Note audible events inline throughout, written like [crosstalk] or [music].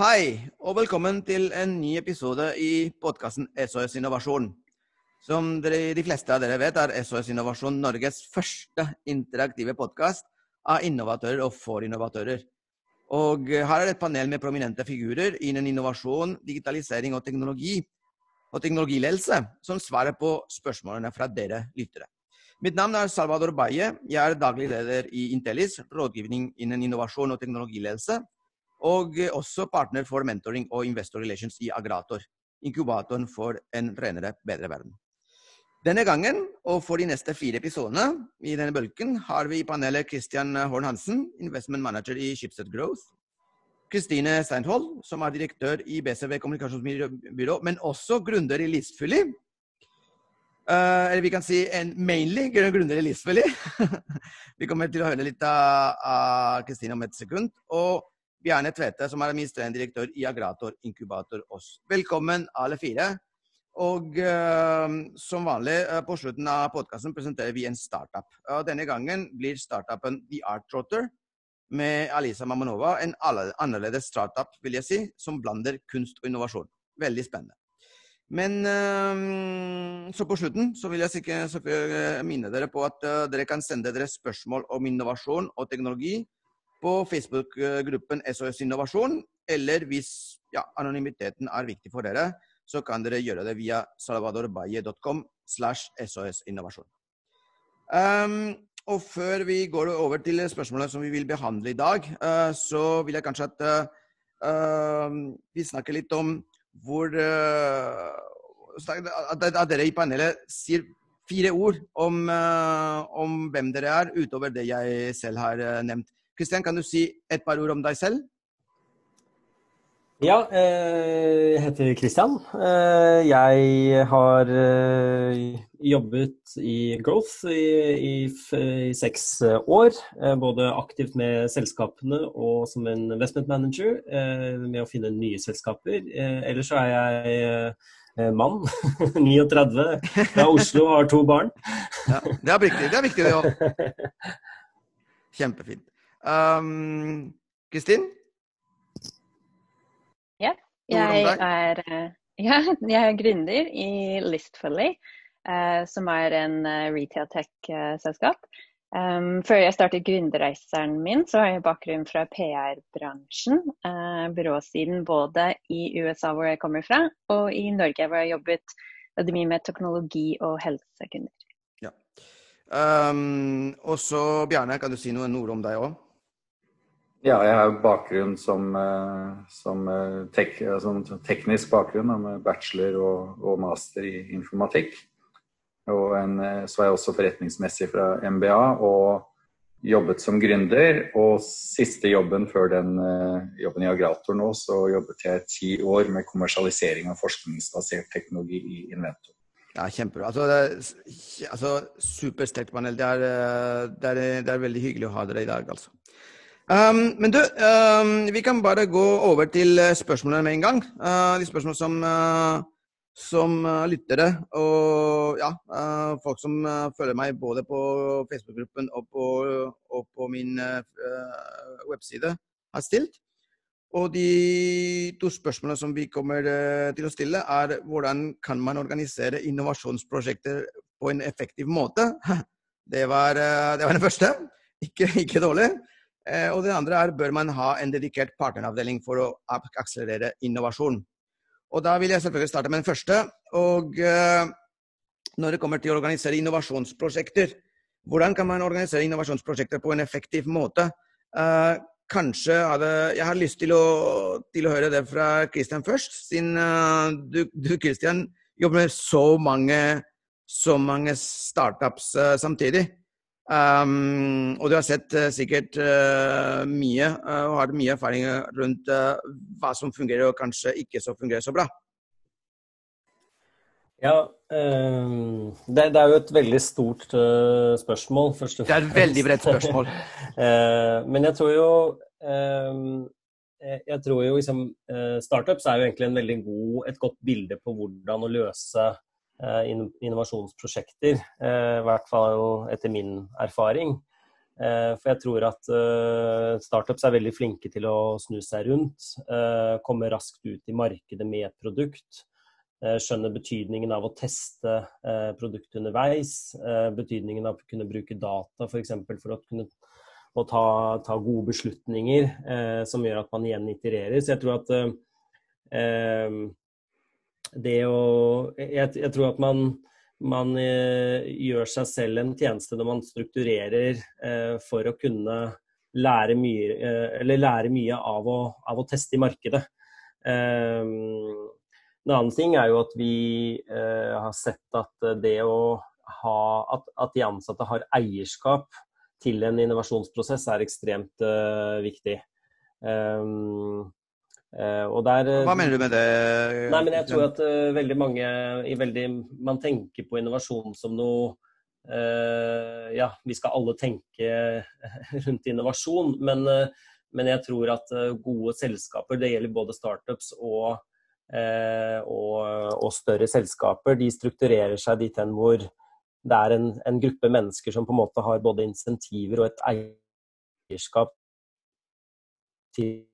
Hei, og velkommen til en ny episode i podkasten SOS Innovasjon. Som dere, de fleste av dere vet, er SOS Innovasjon Norges første interaktive podkast av innovatører og for innovatører. Og her er et panel med prominente figurer innen innovasjon, digitalisering og teknologi og teknologiledelse som svarer på spørsmålene fra dere lyttere. Mitt navn er Salvador Baye. Jeg er daglig leder i Intellis, rådgivning innen innovasjon og teknologiledelse og også partner for mentoring og investor relations i Agrator, inkubatoren for en renere, bedre verden. Denne gangen, og for de neste fire episodene i denne bølgen, har vi i panelet Christian Horn Hansen, investment manager i Schibsted Growth. Kristine Steinhold, som er direktør i BCV kommunikasjonsbyrå, men også gründer i Listfylli. Uh, eller vi kan si en mainly gründer i Listfully. [laughs] vi kommer til å høre litt av Kristine om et sekund. Og Bjarne Tvete, som er administrerende direktør i Agrator Inkubator Oss. Velkommen, alle fire. Og uh, som vanlig, uh, på slutten av podkasten presenterer vi en startup. Uh, denne gangen blir startupen The Art Trotter med Alisa Mamanova. En annerledes startup, vil jeg si, som blander kunst og innovasjon. Veldig spennende. Men så på slutten så vil jeg sikkert minne dere på at dere kan sende dere spørsmål om innovasjon og teknologi på Facebook-gruppen SOS Innovasjon, eller hvis ja, anonymiteten er viktig for dere, så kan dere gjøre det via salvadorbaye.com slash sosinnovasjon. Um, og før vi går over til spørsmålet som vi vil behandle i dag, uh, så vil jeg kanskje at uh, vi snakker litt om hvor uh, At dere i panelet sier fire ord om, om hvem dere er, utover det jeg selv har nevnt. Kristian, kan du si et par ord om deg selv? Ja, eh, jeg heter Kristian. Eh, jeg har eh, jobbet i Growth i, i, i seks år. Både aktivt med selskapene og som en investment manager med å finne nye selskaper. Ellers så er jeg mann, [laughs] 39, fra Oslo og har to barn. Ja, det er viktig, det er viktig det òg. [laughs] Kjempefint. Um, Ja, jeg er, eh, [laughs] ja, jeg er gründer i Listfully, uh, som er en uh, retail tech-selskap. Um, før jeg startet gründerreiseren min, så har jeg bakgrunn fra PR-bransjen. Uh, byråsiden både i USA, hvor jeg kommer fra, og i Norge, hvor jeg har jobbet mye med teknologi og helsekunder. Ja. Um, og så, Bjarne, kan du si noen ord om deg òg? Ja, jeg har bakgrunn som, eh, som, eh, tek, som teknisk bakgrunn, med bachelor og, og, master i informatikk. Og en, eh, så er jeg også forretningsmessig fra MBA og jobbet som gründer. Og siste jobben før den jobben i Agrator nå, så jobbet jeg ti år med kommersialisering av forskningsbasert teknologi i Inventor. Ja, kjempebra. Altså, altså, Supersterkt panel. Det er, det, er, det er veldig hyggelig å ha dere i dag, altså. Um, men du, um, vi kan bare gå over til eh, spørsmålene med en gang. Uh, de spørsmål som, uh, som uh, lyttere og ja, folk som følger meg både på Facebook-gruppen og og på min webside, har stilt. Og de to spørsmålene som vi kommer til å stille, er hvordan kan man organisere innovasjonsprosjekter på en effektiv måte? [laughs] Det var, det var den første. Ikke, ikke dårlig. Eh, og det andre er bør man ha en dedikert partneravdeling for å akselerere innovasjon. Og Da vil jeg selvfølgelig starte med den første. og eh, Når det kommer til å organisere innovasjonsprosjekter, hvordan kan man organisere innovasjonsprosjekter på en effektiv måte? Eh, kanskje hadde Jeg har lyst til å, til å høre det fra Christian først, siden du, du Christian, jobber med så mange, så mange startups samtidig. Um, og du har sett uh, sikkert uh, mye uh, og har mye erfaring rundt hva som fungerer og kanskje ikke så fungerer så bra. Ja, um, det, det, er jo et veldig stort spørsmål. Først det er et veldig bredt spørsmål. [laughs] men jeg tror jo um, jeg tror jo liksom, Startups er jo egentlig en veldig god, et godt bilde på hvordan å løse innovasjonsprosjekter, eh, i hvert fall etter min erfaring. Eh, for jeg tror at eh, startups er veldig flinke til å snu seg rundt, eh, komme raskt ut i markedet med et produkt. Skjønne betydningen av å teste produktet underveis. Betydningen av å kunne bruke data f.eks. For, for å kunne å ta, ta, gode beslutninger som gjør at man igjen itererer. Så jeg tror at det å jeg, jeg tror at man man eh, gjør seg selv en tjeneste når man strukturerer eh, for å kunne lære mye, eh, lære mye av, å, av, å, teste i markedet. Eh, en annen ting er jo at vi har sett at det å ha at, at, de ansatte har eierskap til en innovasjonsprosess er ekstremt viktig. Um, der, uh, Hva mener du med det? Nei, men jeg tror at uh, veldig mange veldig, Man tenker på innovasjon som noe Ja, vi skal alle tenke [laughs] rundt innovasjon, men, men jeg tror at gode selskaper, det gjelder både startups og, og, og større selskaper, de strukturerer seg dit hen hvor det er en, en gruppe mennesker som på en måte har både insentiver og et eierskap til Eh,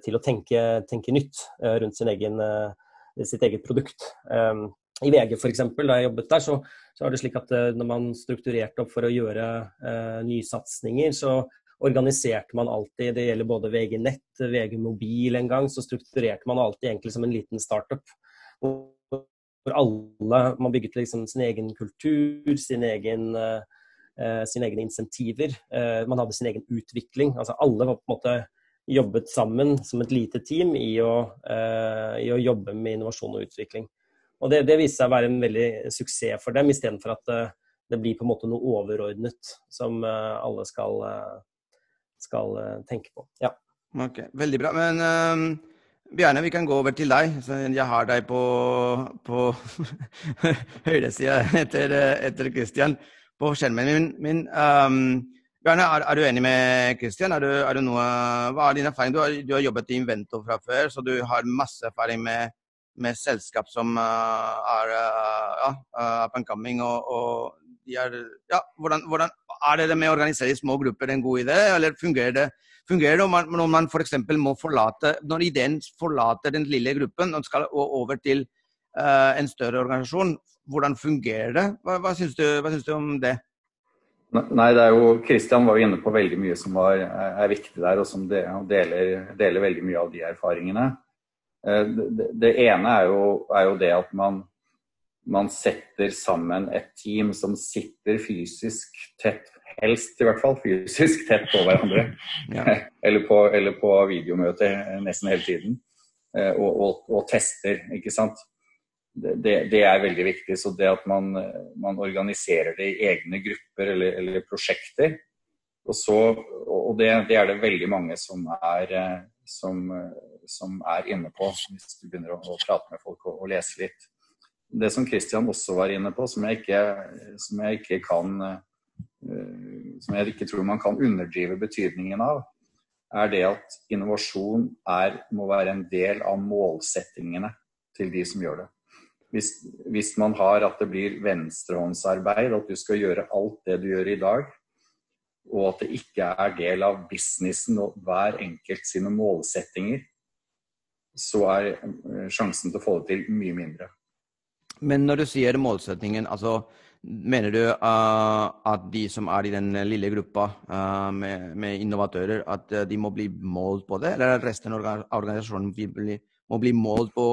til å tenke, tenke nytt eh, rundt egen, eh, sitt eget produkt. Ehm, I VG f.eks., da jeg jobbet der, så, så er det slik at når man strukturerte opp for å gjøre uh, nysatsinger, så organiserte man alltid, det gjelder både VG Nett, VG Mobil en gang, så strukturerte man alltid egentlig som en liten startup. Hvor alle Man bygget liksom sin egen kultur, sin egen, uh, sine egne insentiver. Man hadde sin egen utvikling. altså Alle var på en måte jobbet sammen som et lite team i å, uh, i å jobbe med innovasjon og utvikling. Og Det, det viste seg å være en veldig suksess for dem, istedenfor at uh, det blir på en måte noe overordnet som uh, alle skal, skal tenke på. Ja. Ok, Veldig bra. Men um, Bjarne, vi kan gå over til deg. Så jeg har deg på, på [laughs] høyresida etter, etter Christian på skjermen min. min um, Bjarne, er, er, du enig med Kristian? Er, er, du noe, hva er din erfaring? Du har, du har, jobbet i Invento fra før, så du har masse erfaring med, med selskap som uh, er uh, ja, uh, up and coming. Og, og de er, ja, hvordan, hvordan, er det med å organisere i små grupper en god idé, eller fungerer det? Fungerer det når man, når man f.eks. må forlate Når ideen forlater den lille gruppen og skal over til uh, en større organisasjon, hvordan fungerer det? Hva, hva syns du, du om det? Nei, det er jo, Kristian var jo inne på veldig mye som var, er viktig der, og som deler, deler veldig mye av de erfaringene. Eh, det, ene er jo, er jo, det at man, man, setter sammen et team som sitter fysisk tett, helst i hvert fall fysisk tett på hverandre. [laughs] Ja. [laughs] eller, på, eller på videomøter nesten hele tiden. Eh, og, og, og tester, ikke sant det, det, er veldig viktig. Så det at man, man organiserer det i egne grupper eller, eller prosjekter. Og, så, og det, det, er det veldig mange som er, som, som er inne på, hvis du begynner å, å prate med folk og, og, lese litt. Det som Kristian også var inne på, som jeg ikke, som jeg ikke kan Som jeg ikke tror man kan underdrive betydningen av, er det at innovasjon er, må være en del av målsettingene til de som gjør det hvis, hvis, man har at det blir venstrehåndsarbeid, at du skal gjøre alt det du gjør i dag, og at det ikke er del av businessen og hver enkelt sine målsettinger, så er eh, sjansen til å få det til mye mindre. Men når du sier målsettingen, altså mener du uh, at de som er i den lille gruppa uh, med, med, innovatører, at de må bli målt på det, eller resten av organisasjonen må bli målt på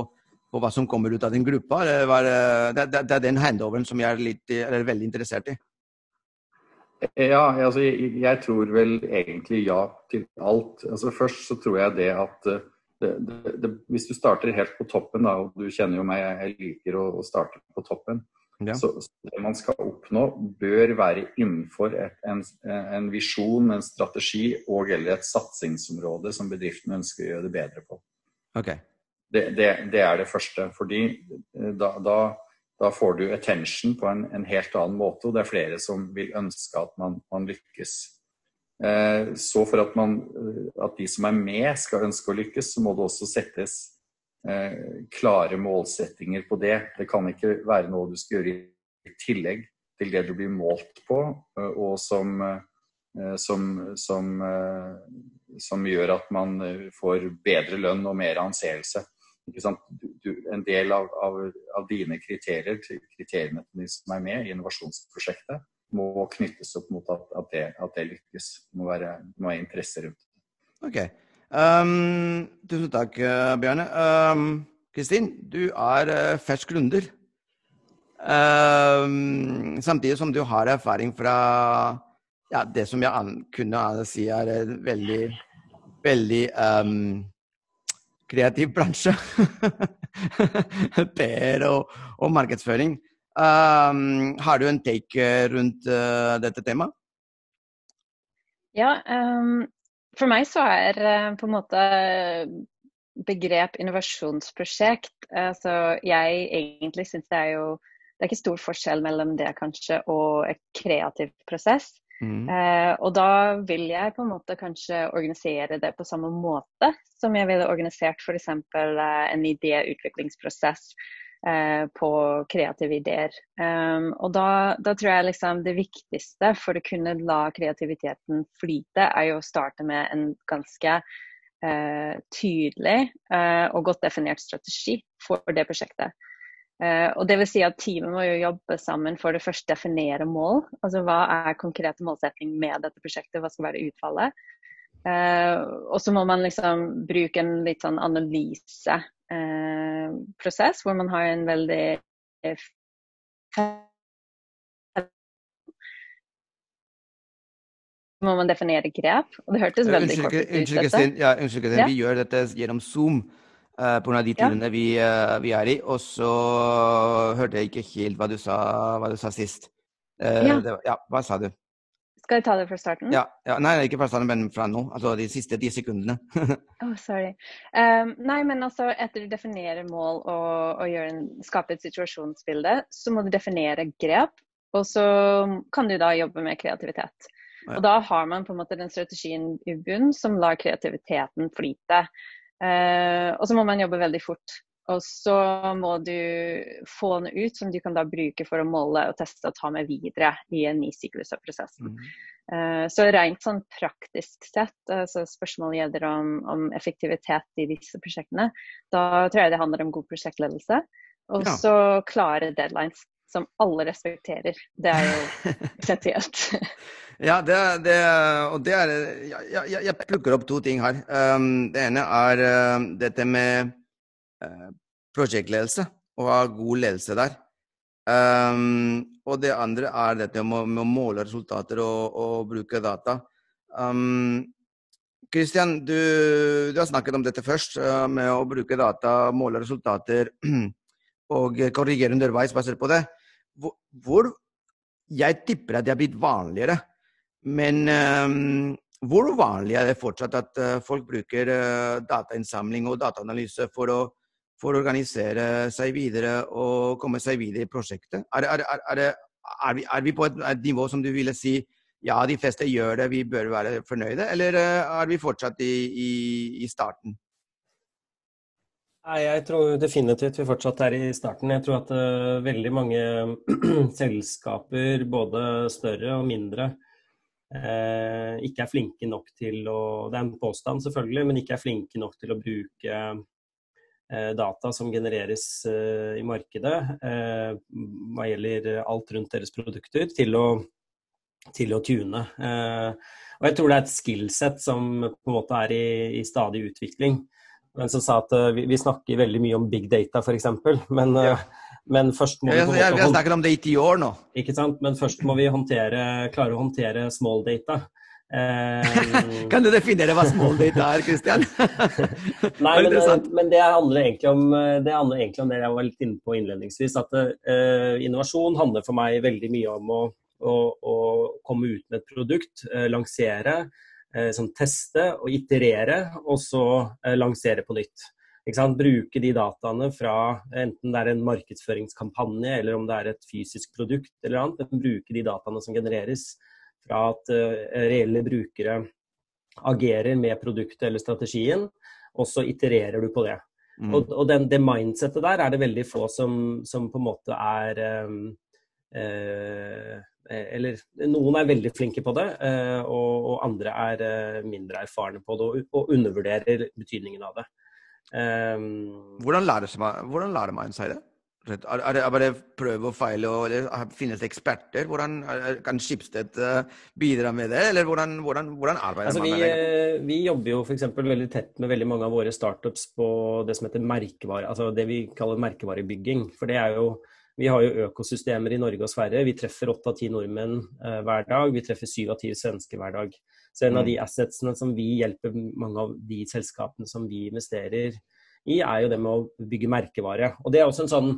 på hva som kommer ut av den gruppa. Det, var, det, det, det er den handoveren som jeg er, litt, er veldig interessert i. Ja, altså, jeg, jeg, tror vel egentlig ja til alt. Altså, først så tror jeg det at det, hvis du starter helt på toppen, da, og du kjenner jo meg, jeg liker å, å starte på toppen. Ja. Så, det man skal oppnå, bør være innenfor et, en, en visjon, en strategi og eller et satsingsområde som bedriften ønsker å gjøre det bedre på. Okay. Det, det, det, er det første. fordi eh, da, da, da får du attention på en, en, helt annen måte, og det er flere som vil ønske at man, man lykkes. Eh, så for at, man, eh, at, de som er med skal ønske å lykkes, så må det også settes klare målsettinger på det. Det kan ikke være noe du skal gjøre i tillegg til det du blir målt på, og som, som, som, som, gjør at man får bedre lønn og mer anseelse. Du, en del av, av, av, dine kriterier, kriteriene som er med i innovasjonsprosjektet, må knyttes opp mot at, at, det, at det, lykkes. Det må være, må være interesse rundt det. Ok. Um, tusen takk, Bjarne. Um, Kristin, du er uh, fersk lunder. Um, samtidig som du har erfaring fra ja, det som jeg kunne si er veldig, veldig um, kreativ bransje. [laughs] PR og, og markedsføring. Um, har du en take eh, rundt uh, dette temaet? Ja, um, for meg så er uh, på en måte begrep innovasjonsprosjekt altså Jeg egentlig syns det er jo Det er ikke stor forskjell mellom det kanskje og et kreativ prosess. Mm. Eh, og da vil jeg på en måte kanskje organisere det på samme måte som jeg ville organisert f.eks. Uh, en idéutviklingsprosess Eh, på kreative ideer. Um, og da, da, tror jeg liksom det viktigste for å kunne la kreativiteten flyte, er jo å starte med en ganske eh, tydelig uh, og godt definert strategi for det prosjektet. Uh, og det vil si at Teamet må jo jobbe sammen for det første definere mål. Altså Hva er konkrete målsetting med dette prosjektet, hva skal være utfallet. Uh, og så må man liksom bruke en litt sånn analyseprosess, uh, hvor man har en veldig må man definere grep. Og det hørtes veldig kort ut. Unnskyld, Kristin. Ja, unnskyld, Kristin. Ja. Vi gjør dette gjennom Zoom uh, pga. de tidene ja. vi, uh, vi, er i. Og så hørte jeg ikke helt hva du sa, hva du sa sist. Uh, ja. Var, ja. Hva sa du? Skal jeg ta det fra starten? Ja, ja, Nei, ikke fra starten, men fra nå. Altså de siste ti sekundene. [laughs] oh, sorry. Um, nei, men altså etter du definerer mål og, og en, skaper et situasjonsbilde, så må du definere grep. Og så kan du da jobbe med kreativitet. Og da har man på en måte den strategien i bunnen som lar kreativiteten flyte. Uh, og så må man jobbe veldig fort. Og så må du få den ut som du kan da bruke for å måle og teste og ta med videre i en ny syklus av prosessen. Mm. Uh, så rent sånn praktisk sett, altså spørsmålet gjelder om, om, effektivitet i disse prosjektene, da tror jeg det handler om god prosjektledelse. Og så ja. klare deadlines som alle respekterer. Det er jo [laughs] essensielt. ja, det, det, og det er jeg, jeg, jeg, plukker opp to ting her. Um, det ene er uh, dette med uh, prosjektledelse og ha god ledelse der. Um, og det andre er dette med, med å måle resultater og, og bruke data. Um, Christian, du, du, har snakket om dette først, uh, med å bruke data, måle resultater [clears throat] og korrigere underveis basert på det. Hvor, jeg tipper at det har blitt vanligere, men um, hvor vanlig er det fortsatt at uh, folk bruker uh, datainnsamling og dataanalyse for å for å organisere seg videre og komme seg videre i prosjektet? Er, er, er, er vi, vi, på et, et, nivå som du ville si ja, de fleste gjør det, vi bør være fornøyde, eller eh, er vi fortsatt i, i, i starten? Nei, Jeg tror definitivt vi fortsatt er i starten. Jeg tror at uh, veldig mange [clears throat] selskaper, både større og mindre, uh, ikke er flinke nok til å Det er en påstand, selvfølgelig, men ikke er flinke nok til å bruke Eh, data som genereres i markedet hva gjelder alt rundt deres produkter, til å, til å tune. Og jeg tror det er et skillset som på en måte er i, i stadig utvikling. Men som sa at vi, vi, snakker veldig mye om big data, f.eks. [laughs] Men, ja. men først må vi Vi har snakket om det i ti år nå. Ikke sant? Men først må vi håndtere, klare å håndtere small data. Um, [laughs] kan du definere hva small data er, Christian? [laughs] Nei, men, eh, men, det, handler om, eh, det handler egentlig om det jeg var litt inne på innledningsvis. At uh, innovasjon handler for meg veldig mye om å, å, å komme ut med et produkt, uh, lansere, uh, sånn teste og iterere, og så lansere på nytt. Bruke de dataene fra enten det er en markedsføringskampanje eller om det er et fysisk produkt eller annet, men bruke de dataene som genereres fra at eh, reelle brukere agerer med produktet eller strategien, og så itererer du på det. Mm. Og, og den, det mindsettet der er det veldig få som, som på en måte er uh, Eller noen er veldig flinke på det, og, og andre er mindre erfarne på det og, og undervurderer betydningen av det. Um, hvordan, lærer man, hvordan lærer man seg det? Er, er det bare prøve og feile, eller finnes det eksperter? Hvordan er, Kan Skipsted bidra med det, eller hvordan, hvordan, hvordan arbeider altså, man med det? Vi jobber jo f.eks. veldig tett med veldig mange av våre startups på det som heter merkevare, altså det vi kaller merkevarebygging. For det er jo vi har jo økosystemer i Norge og Sverige. Vi treffer åtte av ti nordmenn eh, hver dag. Vi treffer syv av ti svensker hver dag. Så en av mm. de assetsene som vi hjelper mange av de selskapene som vi investerer i, er jo det med å bygge merkevare. Og det er også en sånn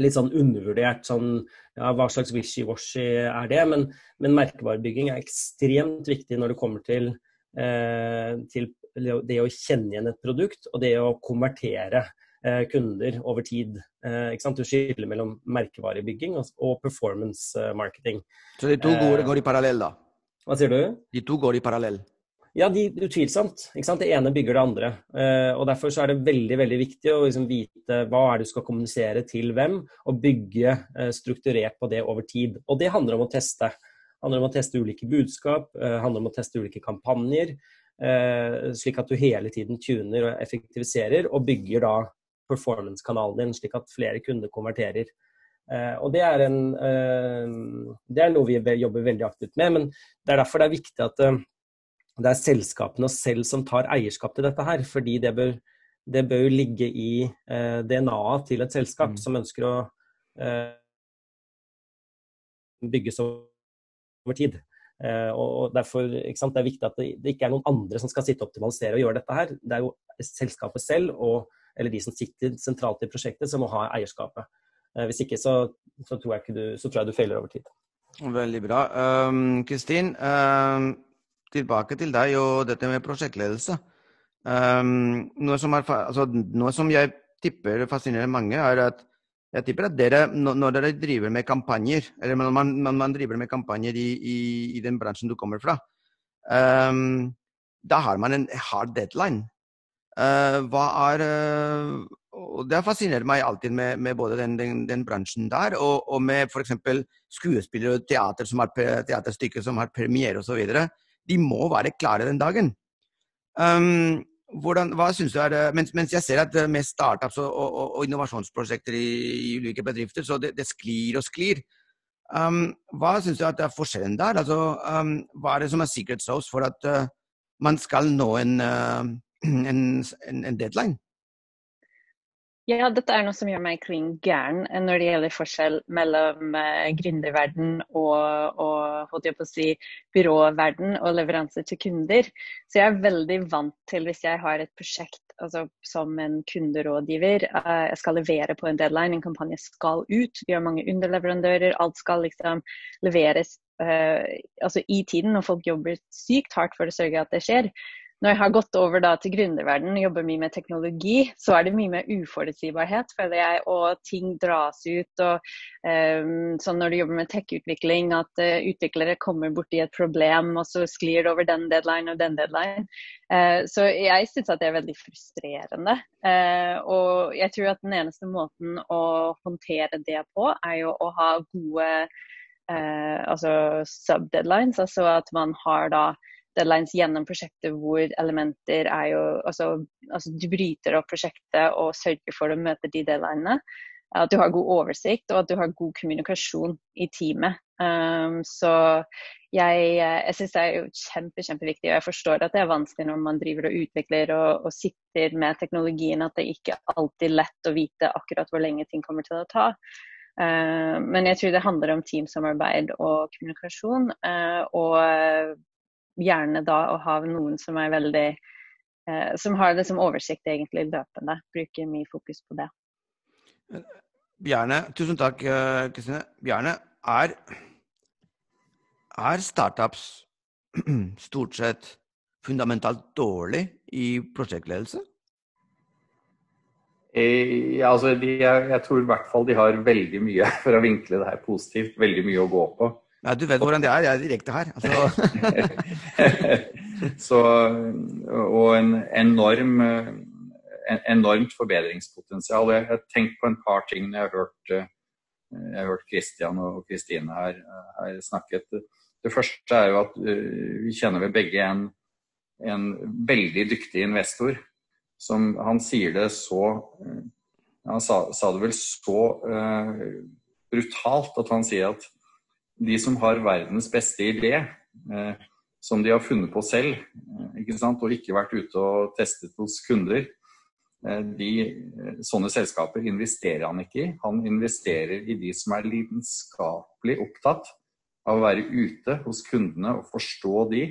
litt sånn undervurdert sånn ja, hva slags wishy-washy er det? Men, men, merkevarebygging er ekstremt viktig når det kommer til, eh, til det å kjenne igjen et produkt og det å konvertere kunder over tid. Eh, du skiller mellom merkevarebygging og, performance marketing. Så de to går, eh, går i parallell, da? Hva sier du? De to går i parallell. Ja, de, utvilsomt. Det ene bygger det andre. Eh, og Derfor så er det veldig veldig viktig å liksom vite hva er det du skal kommunisere til hvem, og bygge eh, strukturert på det over tid. Og det handler om å teste. Det handler om å teste ulike budskap, eh, handler om å teste ulike kampanjer. Eh, slik at du hele tiden tuner og effektiviserer, og bygger da performance-kanalen din, slik at flere kunder konverterer. Uh, og det er, en, uh, det er noe vi jobber veldig aktivt med. Men det er derfor det er viktig at det er selskapene selv som tar eierskap til dette her. Fordi det bør, det bør ligge i DNA-et til et selskap mm. som ønsker å bygges over tid. Og derfor sant, Det er viktig at det, det, ikke er noen andre som skal sitte og optimalisere og gjøre dette her. Det er jo selskapet selv og, eller de som sitter sentralt i prosjektet som må ha eierskapet. Eh, hvis ikke så, så, tror du, så, tror jeg du feiler over tid. Veldig bra. Kristin, um, um tilbake til deg og dette med prosjektledelse. Um, noe, som er, altså, noe, som jeg tipper fascinerer mange, er at jeg tipper at dere, når dere driver med kampanjer, eller når man, når man driver med kampanjer i, i, i, den bransjen du kommer fra, da har man en hard deadline. Uh, hva er uh, og Det fascinerer meg alltid med, med både den, den, den, bransjen der, og, og med f.eks. skuespillere og teater som har teaterstykker som har premiere osv de må være klare den dagen. Um, hvordan, hva synes du er det, mens, mens, jeg ser at med startups og, og, og innovasjonsprosjekter i, i, ulike bedrifter, så det, det sklir og sklir. Um, hva syns du at det er forskjellen der? Altså, um, hva er det som er secret sauce for at uh, man skal nå en, uh, en, en deadline? Ja, dette er noe som gjør meg klin gæren eh, når det gjelder forskjell mellom eh, gründerverden og, og holdt jeg på å si, byråverden og leveranser til kunder. Så jeg er veldig vant til hvis jeg har et prosjekt altså, som en kunderådgiver, eh, jeg skal levere på en deadline, en kampanje skal ut. Vi har mange underleverandører, alt skal liksom leveres eh, altså i tiden, og folk jobber sykt hardt for å sørge at det skjer når jeg har gått over da, til gründerverden og jobber mye med teknologi, så er det mye mer uforutsigbarhet, føler jeg, og ting dras ut. og um, sånn Når du jobber med tech-utvikling, at uh, utviklere kommer borti et problem, og så sklir det over den deadline og den deadline. Uh, så jeg syns at det er veldig frustrerende. Uh, og jeg tror at den eneste måten å håndtere det på, er jo å ha gode altså sub-deadlines, altså at man har da deadlines gjennom prosjektet hvor elementer er jo altså, altså, du bryter opp prosjektet og sørger for å møte de deadlinene. At du har god oversikt og at du har god kommunikasjon i teamet. Um, så jeg, jeg syns det er jo kjempe, kjempeviktig, og jeg forstår at det er vanskelig når man driver og utvikler og, og sitter med teknologien, at det ikke alltid er lett å vite akkurat hvor lenge ting kommer til å ta. Uh, men jeg tror det handler om teamsamarbeid og kommunikasjon. Uh, og gjerne da å ha noen som er veldig eh, Som har det som oversikt egentlig løpende. Bruker mye fokus på det. Bjarne, tusen takk, eh, Kristine. Bjarne, er, er startups [clears throat] stort sett fundamentalt dårlig i prosjektledelse? Eh, ja, altså, de, jeg, jeg tror i hvert fall de har veldig mye, [laughs] for å vinkle det her positivt, veldig mye å gå på. Ja, du vet hvordan det er. Jeg er direkte her. Altså. [laughs] Så, og en enorm en enormt forbedringspotensial. Jeg har tenkt på en par ting jeg har hørt, jeg har hørt Kristian og Kristine her, her, snakket. Det første er jo at vi kjenner vel begge en, en veldig dyktig investor. Som han sier det så Han sa, sa det vel så uh, brutalt at han sier at de som har verdens beste idé, uh, som de har funnet på selv, ikke sant? og ikke vært ute og testet hos kunder, Eh, de, eh, sånne selskaper investerer han ikke i. Han investerer i de som er lidenskapelig opptatt av å være ute hos kundene og forstå de,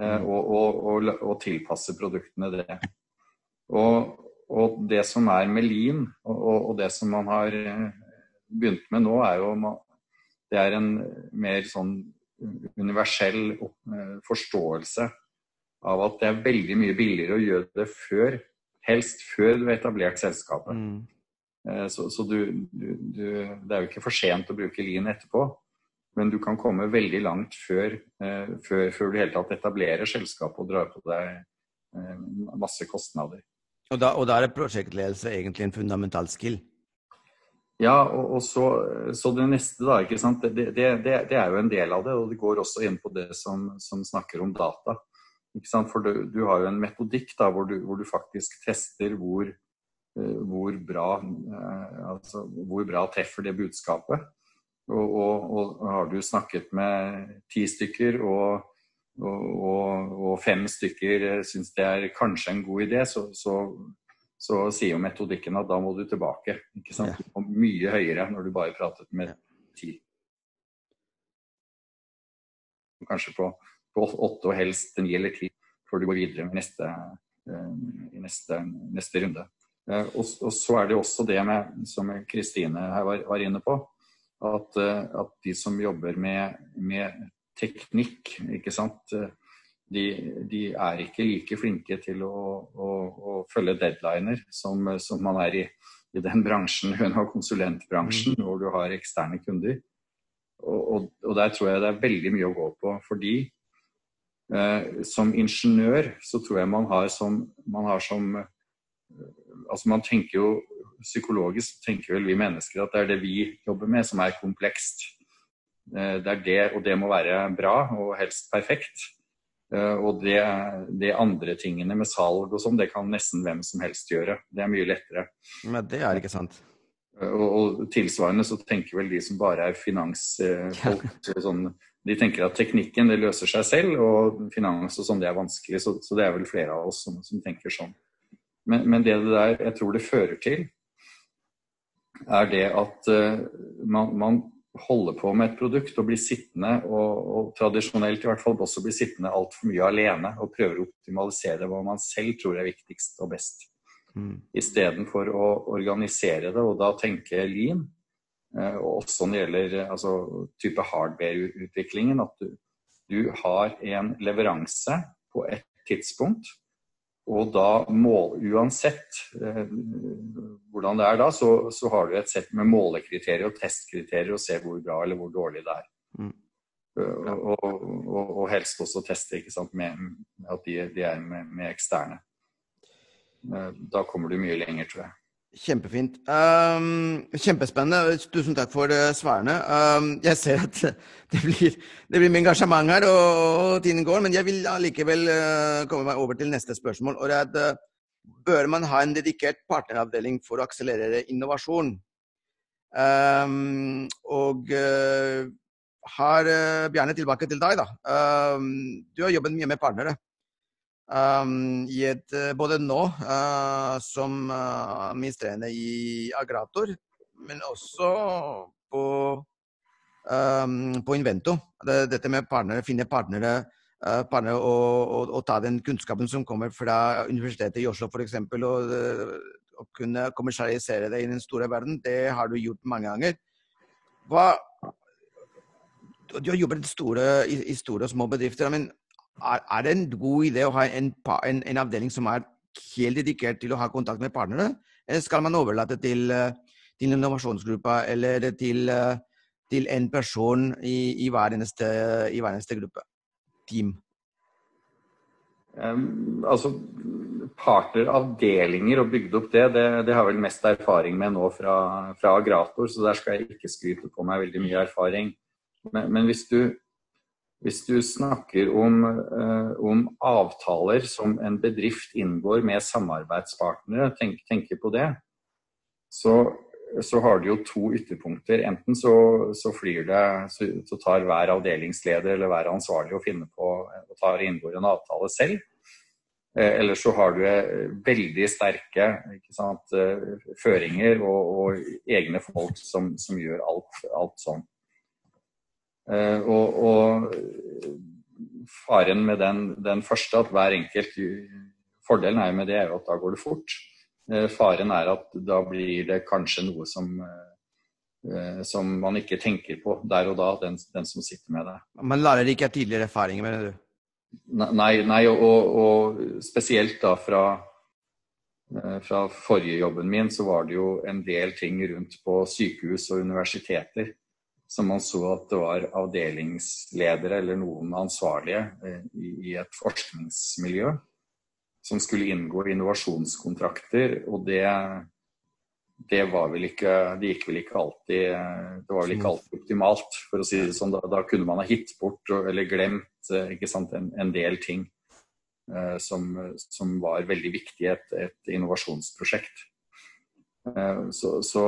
eh, mm. og, og, og, og tilpasse produktene det. Og, det som er med Lean, og, det som man har begynt med nå, er jo det er en mer sånn universell forståelse av at det er veldig mye billigere å gjøre det før Helst før du har etablert selskapet. Mm. Eh, så, så du, du, du, det er jo ikke for sent å bruke Lean etterpå. Men du kan komme veldig langt før, eh, før, før du i hele tatt etablerer selskapet og drar på deg eh, masse kostnader. Og da, og da er prosjektledelse egentlig en fundamental skill? Ja, og, og så, så, det neste, da. ikke sant? Det, det, det, det, er jo en del av det. Og det går også inn på det som, som snakker om data. For du, du, har jo en metodikk da, hvor, du, hvor du faktisk tester hvor, uh, hvor, bra, uh, altså, hvor bra treffer det budskapet. Og, og, og, har du snakket med ti stykker og, og fem stykker syns det er kanskje en god idé, så, så, så, sier jo metodikken at da må du tilbake. ikke sant? Ja. mye høyere når du bare pratet med ti. Kanskje på på åtte og helst ni eller ti før du går videre med neste, uh, i neste, neste runde. Uh, og, og, så er det også det med, som Kristine her var, var, inne på, at, uh, at, de som jobber med, med teknikk, ikke sant de, de, er ikke like flinke til å, å, å følge deadliner som, som, man er i, i den bransjen, hun har konsulentbransjen, mm. hvor du har eksterne kunder. Og, og, og, der tror jeg det er veldig mye å gå på. Fordi Eh, som ingeniør så tror jeg man har som, man har som Altså man tenker jo Psykologisk tenker vel vi mennesker at det er det vi jobber med som er komplekst. Eh, det er det, og det må være bra og helst perfekt. Og det, det andre tingene med salg og sånn, det kan nesten hvem som helst gjøre. Det er mye lettere. Men det er ikke sant. Og, og tilsvarende så tenker vel de som bare er finansfolk sånn de tenker at teknikken det løser seg selv, og finans og sånn det er vanskelig. Så, så, det er vel flere av oss som, som tenker sånn. Men, men, det det der jeg tror det fører til, er det at uh, man, man, holder på med et produkt og bli sittende, og, og tradisjonelt i hvert fall også bli sittende altfor mye alene og prøver å optimalisere hva man selv tror er viktigst og best. Mm. Istedenfor å organisere det og da tenke lean Eh, og også når det gjelder eh, altså, type hardware-utviklingen, at du, du, har en leveranse på et tidspunkt. Og da mål, uansett eh, hvordan det er da, så, så, har du et sett med målekriterier og testkriterier og ser hvor bra eller hvor dårlig det er. Mm. Ja. Og, og, og, helst også teste ikke sant, med, at de, de er med, med eksterne. Da kommer du mye lenger, tror jeg. Kjempefint. Um, kjempespennende. Tusen takk for uh, svarene. Um, jeg ser at [laughs] det blir, det blir mye engasjement her, og, og, tiden går. Men jeg vil allikevel uh, komme meg over til neste spørsmål. og det er at uh, Bør man ha en dedikert partneravdeling for å akselerere innovasjon? Um, og har Bjarne, tilbake til deg. da. du har jobbet mye med partnere. Um, et, eh, både nå uh, som uh, i Agrator, men også på, um, på Invento. Det, dette med partnere, finne partnere, uh, partnere og, og, og, ta den kunnskapen som kommer fra Universitetet i Oslo f.eks. Og, og kunne kommersialisere det i den store verden, det har du gjort mange ganger. Hva, du har jobbet store, i store og små bedrifter. men er, er, det en god idé å ha en, en, en, avdeling som er helt dedikert til å ha kontakt med partnerne? Eller skal man overlate til, eh, til innovasjonsgruppa eller til, eh, til en person i, i, hver eneste, i, hver eneste, gruppe? Team? Um, altså, partneravdelinger og bygd opp det, det, det har vel mest erfaring med nå fra, fra, Agrator, så der skal jeg ikke skryte på meg veldig mye erfaring. Men, men hvis, du, hvis, du, snakker om, uh, om, avtaler som en bedrift inngår med samarbeidspartnere, tenk, tenker på det, så, så, har du jo to ytterpunkter. Enten så, så flyr det, så, så, tar hver avdelingsleder eller hver ansvarlig å finne på og tar inngår en avtale selv. Eh, eller så har du eh, veldig sterke sant, eh, føringer og, og, egne folk som, som gjør alt, alt sånn. Og, og, faren med den, den, første, at hver enkelt Fordelen er med det er jo at da går det fort. Faren er at da blir det kanskje noe som, som man ikke tenker på der og da, den, den som sitter med det. Man lærer ikke av tidligere erfaringer, mener du? Nei, nei og, og, spesielt da fra, eh, fra forrige jobben min, så var det jo en del ting rundt på sykehus og universiteter som man så at det var avdelingsledere eller noen ansvarlige eh, i, et forskningsmiljø som skulle inngå innovasjonskontrakter. Og det, det var vel ikke Det gikk vel ikke alltid Det var vel ikke alltid optimalt, for å si det sånn. Da, da kunne man ha hitt bort eller glemt eh, sant, en, en, del ting som, som, var veldig viktig i et, et, innovasjonsprosjekt. Uh, så, så,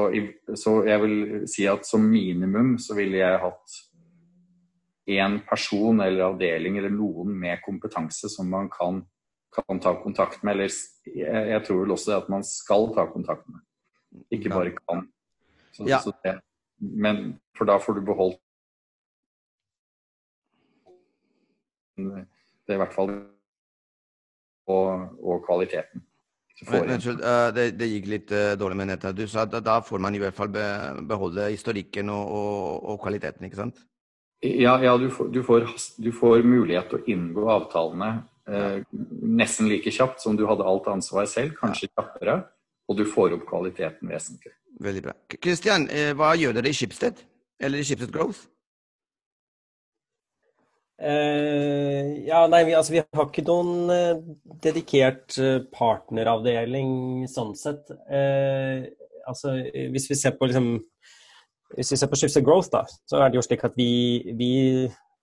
så, jeg vil si at som minimum så ville jeg hatt én person eller avdeling eller noen med kompetanse som man kan, kan ta kontakt med. Eller jeg, jeg tror vel også at man skal ta kontakt med. Ikke bare kan. Så, ja. så det, men for da får du beholdt det i hvert fall og, og kvaliteten. Unnskyld, uh, det, det, gikk litt uh, dårlig med nettet. Du sa at da får man i hvert fall be, beholde historikken og, og, og, kvaliteten, ikke sant? Ja, ja du, får, du, får, du, får, mulighet til å inngå avtalene uh, nesten like kjapt som du hadde alt ansvar selv, kanskje ja. kjappere og du får opp kvaliteten vesentlig. Veldig bra. Kristian, eh, hva gjør dere i Schibsted? Eller i Schibsted Growth? Uh, ja, nei, vi, altså, vi, har ikke noen uh, dedikert uh, partneravdeling sånn sett. altså, hvis vi ser på liksom, hvis vi ser på Schibsted Growth, da, så er det jo slik at vi, vi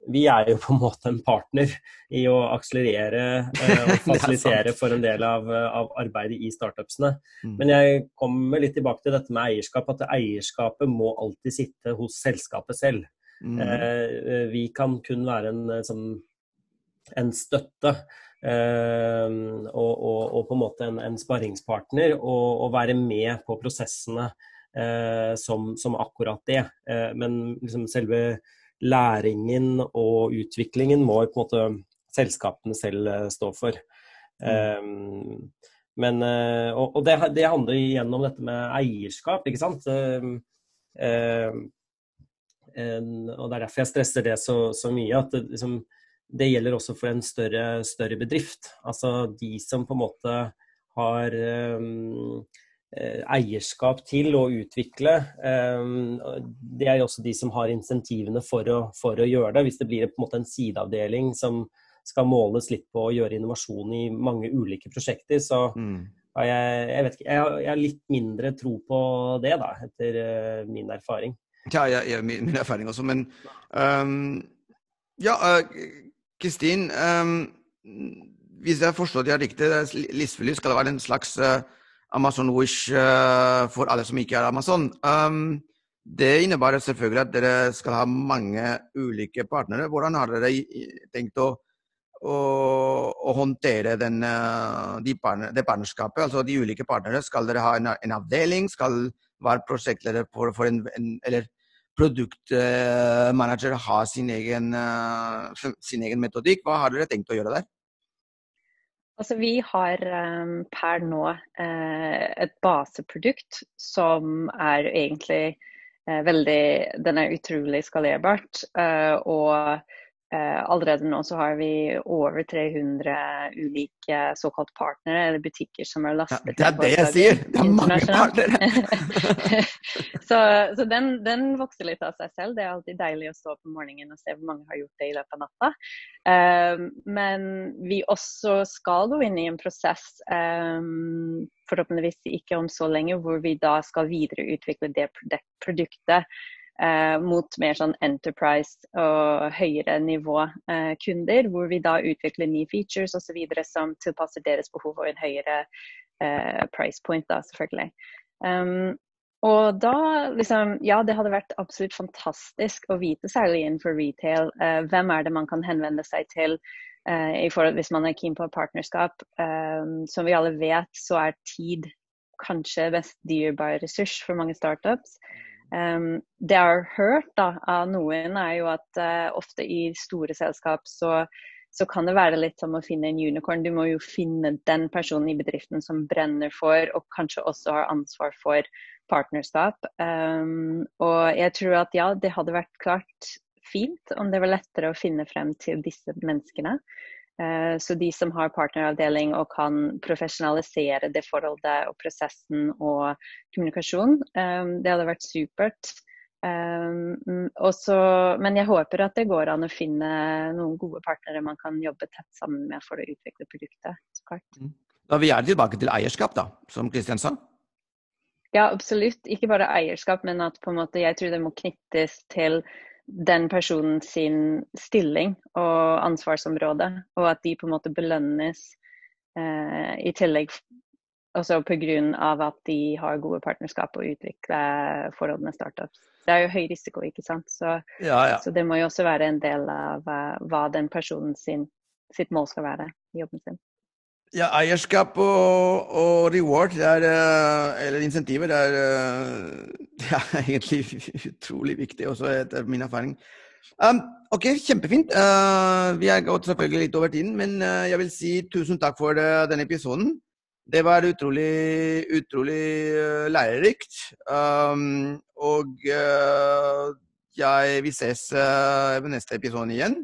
vi er jo på en måte en partner i å akselerere eh, [laughs] og fasilitere for en del av, av arbeidet i startupsene. Mm. Men jeg kommer litt tilbake til dette med eierskap, at eierskapet må alltid sitte hos selskapet selv. Mm. Eh, vi kan kun være en, eh, som, en støtte. Eh, og, og, og, på en måte en, en sparringspartner, og, og, være med på prosessene eh, som, som, akkurat det. Eh, men liksom selve læringen og utviklingen må på en måte selskapene selv eh, stå for. Mm. Men, eh, og, og det, det, handler igjen om dette med eierskap, ikke sant. Og det er derfor jeg stresser det så, så mye. at det, liksom, det, gjelder også for en større, større, bedrift. Altså de som på en måte har um, eierskap til å utvikle. Eh, det er jo også de som har insentivene for å, for å gjøre det. Hvis det blir på en måte en sideavdeling som skal måles litt på å gjøre innovasjon i mange ulike prosjekter, så mm. har jeg, jeg, vet ikke, jeg, har, jeg har litt mindre tro på det, da, etter min erfaring. Ja, jeg gjør min, min, erfaring også, men um, Ja, Kristin. Uh, um, hvis jeg forstår det riktig, Listfylly skal være en slags uh, Amazon Wish uh, for alle som ikke er Amazon. Um, det innebærer selvfølgelig at dere skal ha mange ulike partnere. Hvordan har dere tenkt å, å, å håndtere den, de partner, det partnerskapet? Altså de ulike partnere. Skal dere ha en, en avdeling? Skal hver prosjektleder for, for en, en, eller produktmanager har sin egen, uh, sin egen metodikk? Hva har dere tenkt å gjøre der? Altså, vi har um, per nå uh, et baseprodukt som er egentlig veldig Den er utrolig skalerbart. Og allerede nå så har vi over 300 ulike såkalt partnere, eller butikker som er lastet ja, Det er det jeg sier! Det er mange partnere! [laughs] så, så den, den, vokser litt av seg selv. Det er alltid deilig å stå opp om morgenen og se hvor mange har gjort det i løpet av natta. Uh, men vi også skal gå inn i en prosess, um, forhåpentligvis ikke om så lenge, hvor vi da skal videreutvikle det produktet eh, mot mer sånn enterprise og høyere nivå eh, kunder, hvor vi da utvikler nye features osv. som tilpasser deres behov og en høyere eh, price point, da, selvfølgelig. Um, og da liksom Ja, det hadde vært absolutt fantastisk å vite, særlig innenfor retail, eh, hvem er det man kan henvende seg til eh, i forhold hvis man er keen på partnerskap. Eh, som vi alle vet, så er tid kanskje best dyrebar ressurs for mange startups. Det jeg har hørt da, av noen, er jo at uh, ofte i store selskap så, så, kan det være litt som å finne en unicorn. Du må jo finne den personen i bedriften som brenner for, og kanskje også har ansvar for partnerskap. Um, og jeg tror at ja, det hadde vært klart fint om det var lettere å finne frem til disse menneskene. Eh, så de som har partneravdeling og kan profesjonalisere det forholdet og prosessen og kommunikasjon, eh, det hadde vært supert. Eh, også, men jeg håper at det går an å finne noen gode partnere man kan jobbe tett sammen med for å utvikle produktet. så klart. Mm. Da vil jeg tilbake til eierskap, da, som Kristian sa? Ja, absolutt. Ikke bare eierskap, men at på en måte, jeg tror det må knyttes til den personen sin stilling og ansvarsområde, og at de på en måte belønnes eh, i tillegg også pga. at de har gode partnerskap og utvikler med startups. Det er jo høy risiko, ikke sant. Så, ja, ja. så det må jo også være en del av uh, hva den personen sin, sitt mål skal være i jobben sin. Ja, eierskap og, og reward, er, eh, eller insentiver, er, eh, [laughs] det er, egentlig utrolig viktig, også etter min erfaring. Um, ok, kjempefint. Uh, vi har gått selvfølgelig litt over tiden, men uh, jeg vil si tusen takk for uh, denne episoden. Det var utrolig, utrolig lærerikt. Um, og jeg, vi ses ved neste episode igjen.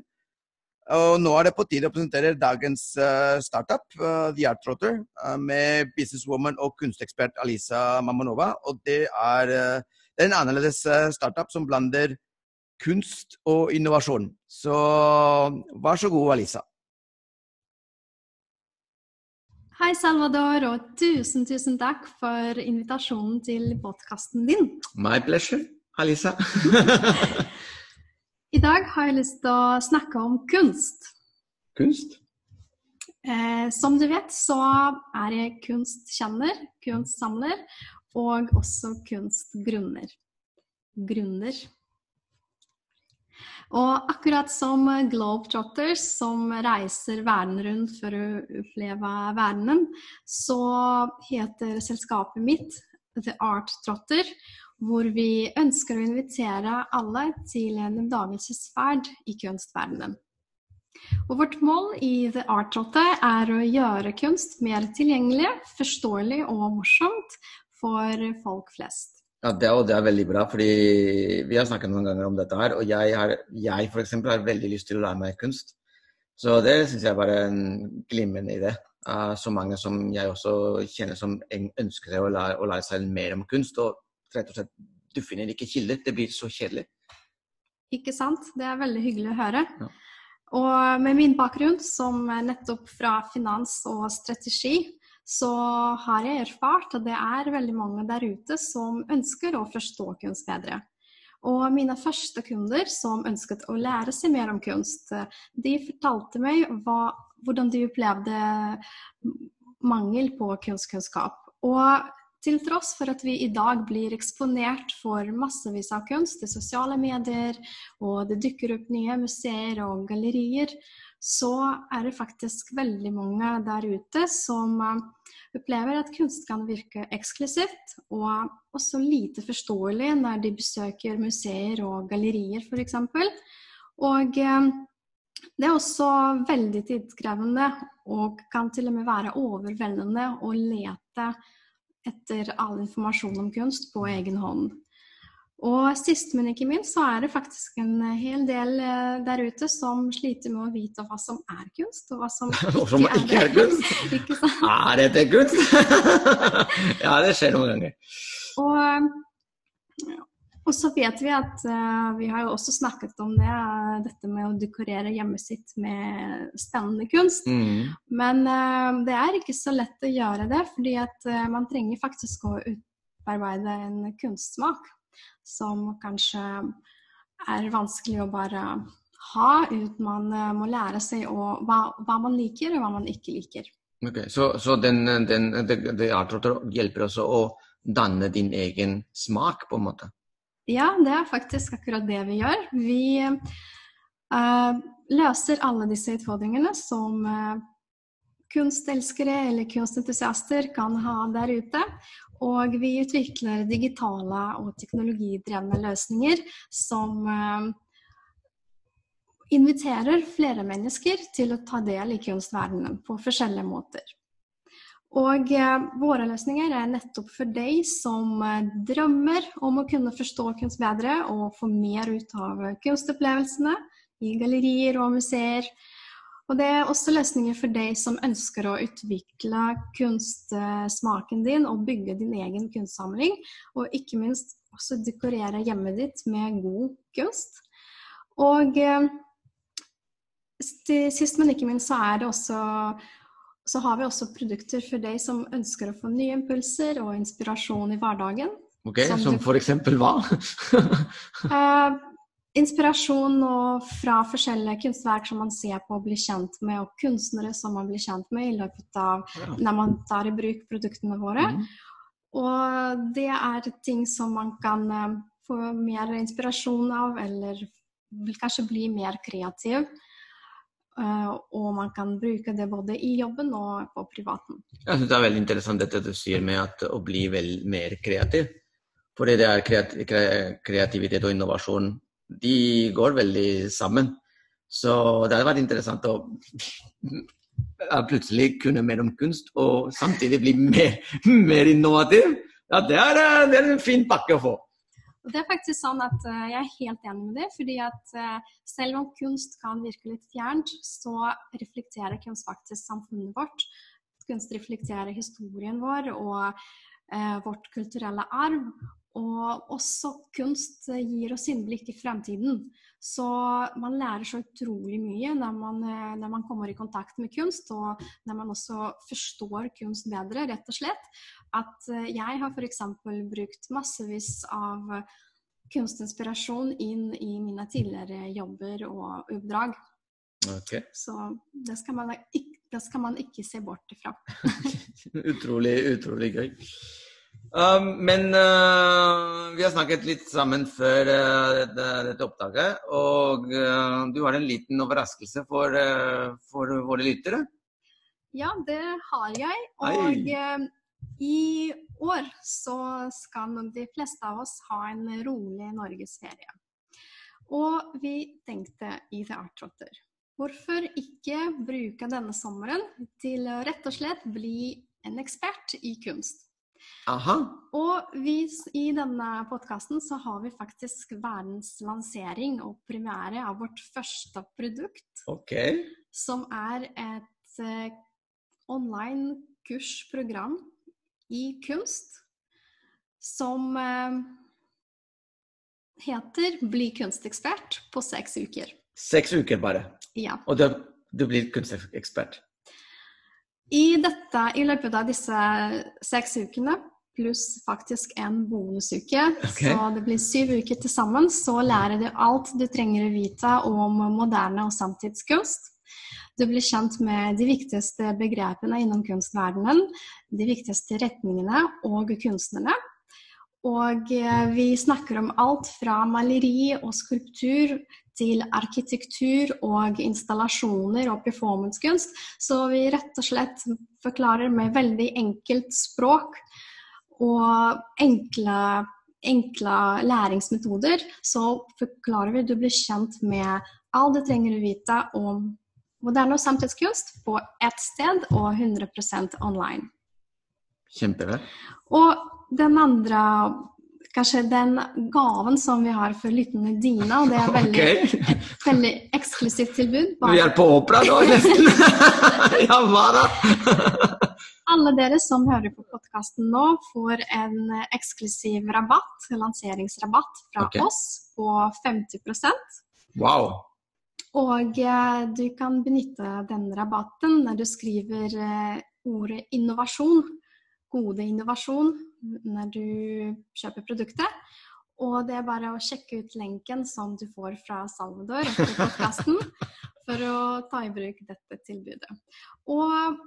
Og nå er det på tide å presentere dagens uh, startup, uh, The Art Trotter, uh, med businesswoman og kunstekspert Alisa Mamanova. Og det er, det er en annerledes startup som blander kunst og innovasjon. Så vær så god, Alisa. Hei, Salvador, og tusen, tusen takk for invitasjonen til podkasten din. My pleasure, Alisa. [laughs] [laughs] I dag har jeg lyst til å snakke om kunst. Kunst? Eh, som du vet, så er jeg kunstkjenner, kunstsamler, og også kunstgrunner. Grunner. Og akkurat som Globetrotters, som reiser verden rundt for å oppleve verdenen, så heter selskapet mitt The Art Trotter hvor vi ønsker å invitere alle til en oppdagelsesferd i kunstverdenen. Og vårt mål i The Art Rotte er å gjøre kunst mer tilgjengelig, forståelig og morsomt for folk flest. Ja, det, og det er veldig bra, fordi vi har snakket noen ganger om dette her. Og jeg, har, jeg f.eks. har veldig lyst til å lære meg kunst. Så det syns jeg er en glimrende idé. Uh, så mange som jeg også kjenner som ønsker å lære, å lære seg mer om kunst. Og rett og slett du finner ikke kilder. Det blir så kjedelig. Ikke sant. Det er veldig hyggelig å høre. Ja. Og med min bakgrunn som nettopp fra finans og strategi, så har jeg erfart at det er veldig mange der ute som ønsker å forstå kunst bedre. Og mine første kunder som ønsket å lære seg mer om kunst, de fortalte meg hva, hvordan de opplevde mangel på kunstkunnskap. Og til tross for at vi i dag blir eksponert for massevis av kunst i sosiale medier, og det dukker opp nye museer og gallerier, så er det faktisk veldig mange der ute som eh, opplever at kunst kan virke eksklusivt, og også lite forståelig når de besøker museer og gallerier f.eks. Og eh, det er også veldig tidskrevende og kan til og med være overveldende å lete etter all informasjon om kunst på egen hånd. Og sist, men ikke minst, så er det faktisk en hel del eh, der ute som sliter med å vite hva som er kunst, og hva som [laughs] ikke, som ikke er, er [laughs] kunst. ikke sant? Er dette kunst? [laughs] ja, det skjer noen ganger. Og, og så vet vi at uh, vi har jo også snakket om det, uh, dette med å dekorere hjemmet sitt med spennende kunst. Mm. Men uh, det er ikke så lett å gjøre det, fordi at man trenger faktisk å utarbeide en kunstsmak som kanskje er vanskelig å bare ha, uten man må lære seg å, hva, hva, man liker og hva man ikke liker. Ok, Så, så den, den, det, det hjelper også å danne din egen smak, på en måte? Ja, det er faktisk akkurat det vi gjør. Vi uh, løser alle disse utfordringene som uh, kunstelskere eller kunstentusiaster kan ha der ute. Og vi utvikler digitale og teknologidrevne løsninger som uh, inviterer flere mennesker til å ta del i kunstverdenen på forskjellige måter. Og eh, våre løsninger er nettopp for deg som eh, drømmer om å kunne forstå kunst bedre og få mer ut av kunstopplevelsene i gallerier og museer. Og det er også løsninger for deg som ønsker å utvikle kunstsmaken din og bygge din egen kunstsamling, og ikke minst også dekorere hjemmet ditt med god kunst. Og eh, sist, men ikke minst, så er det også så har vi også produkter for deg som ønsker å få nye impulser og inspirasjon i hverdagen. Ok, Som, som for eksempel hva? uh, [laughs] inspirasjon fra forskjellige kunstverk som man ser på og blir kjent med, og kunstnere som man blir kjent med i løpet av ja. når man tar i bruk produktene våre. Mm. Og det er ting som man kan uh, få mer inspirasjon av, eller vil kanskje bli mer kreativ. Uh, og man kan bruke det både i jobben og på privaten. Jeg synes Det er veldig interessant dette du sier med å bli vel mer kreativ. Fordi det er kreativitet og innovasjon de går veldig sammen. Så det hadde vært interessant å [laughs] plutselig kunne mer om kunst og samtidig bli [laughs] mer, mer innovativ. Ja, det er, det er, en fin pakke å få. Det er faktisk sånn at uh, Jeg er helt enig med det. fordi at uh, Selv om kunst kan virke litt fjernt, så reflekterer kunst faktisk samfunnet vårt. Kunst reflekterer historien vår og uh, vårt kulturelle arv. Og også kunst gir oss innblikk i fremtiden. Så man lærer så utrolig mye når man, eh, når man, kommer i kontakt med kunst, og når man også forstår kunst bedre, rett og slett. At eh, jeg har f.eks. brukt massevis av kunstinspirasjon inn i mine tidligere jobber og oppdrag. Okay. Så det skal, man, det skal man ikke se bort ifra. [laughs] utrolig, utrolig gøy. Um, men uh, vi har snakket litt sammen før uh, dette, dette, opptaket, og uh, du har en liten overraskelse for, for, våre lyttere? Ja, det har jeg. Og i år så skal nok de fleste av oss ha en rolig norgesferie. Og vi tenkte i Teatertrotter Hvorfor ikke bruke denne sommeren til rett og slett bli en ekspert i kunst? Aha. Og vi, i denne podkasten så har vi faktisk verdens lansering og premiere av vårt første produkt. Okay. Som er et eh, online kursprogram i kunst som eh, heter 'Bli kunstekspert' på seks uker. Seks uker bare? Ja. Og du, du blir kunstekspert? I dette, i løpet av disse seks ukene, pluss faktisk en bonusuke, okay. så det blir syv uker til sammen, så lærer du alt du trenger å vite om moderne og samtidskunst. Du blir kjent med de viktigste begrepene innom kunstverdenen, de viktigste retningene og kunstnerne. Og eh, vi snakker om alt fra maleri og skulptur til arkitektur og installasjoner og performancekunst. Så vi rett og slett forklarer med veldig enkelt språk og enkle, enkle læringsmetoder. Så forklarer vi du blir kjent med alt du trenger å vite om moderne og samtidskunst på ett sted og 100% online. Kjempebra. Og den andre kanskje den gaven som vi har for lytterne dine. Og det er veldig, okay. et [laughs] veldig eksklusivt tilbud. Vi er på opera nå, nesten. [laughs] ja, hva da? Alle dere som hører på podkasten nå, får en eksklusiv rabatt, lanseringsrabatt fra okay. oss på 50% wow. Og eh, du kan benytte den rabatten når du skriver eh, ordet innovasjon, gode innovasjon, når du kjøper produktet. Og det er bare å sjekke ut lenken som du får fra Salvador etter podkasten, [laughs] for å ta i bruk dette tilbudet. Og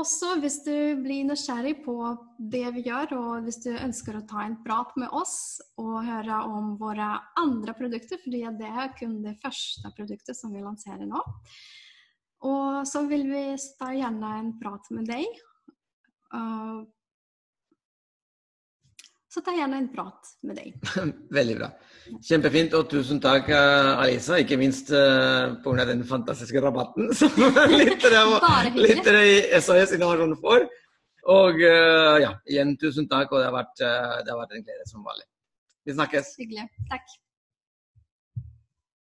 også hvis du blir nysgjerrig på det vi gjør, og hvis du ønsker å ta en prat med oss og høre om våre andre produkter, fordi det er kun det første produktet som vi lanserer nå. Og så vil vi ta gjerne en prat med deg. Så ta gjerne en prat med deg. [laughs] Veldig bra. Kjempefint, og tusen takk, eh, Alisa. Ikke minst uh, pga. den fantastiske rabatten [laughs] som [laughs] lyttere i SOS Innovasjon får. Og eh, ja, igjen tusen takk, og det har vært, eh, det har vært en glede som vanlig. Vi snakkes. Hyggelig. Takk.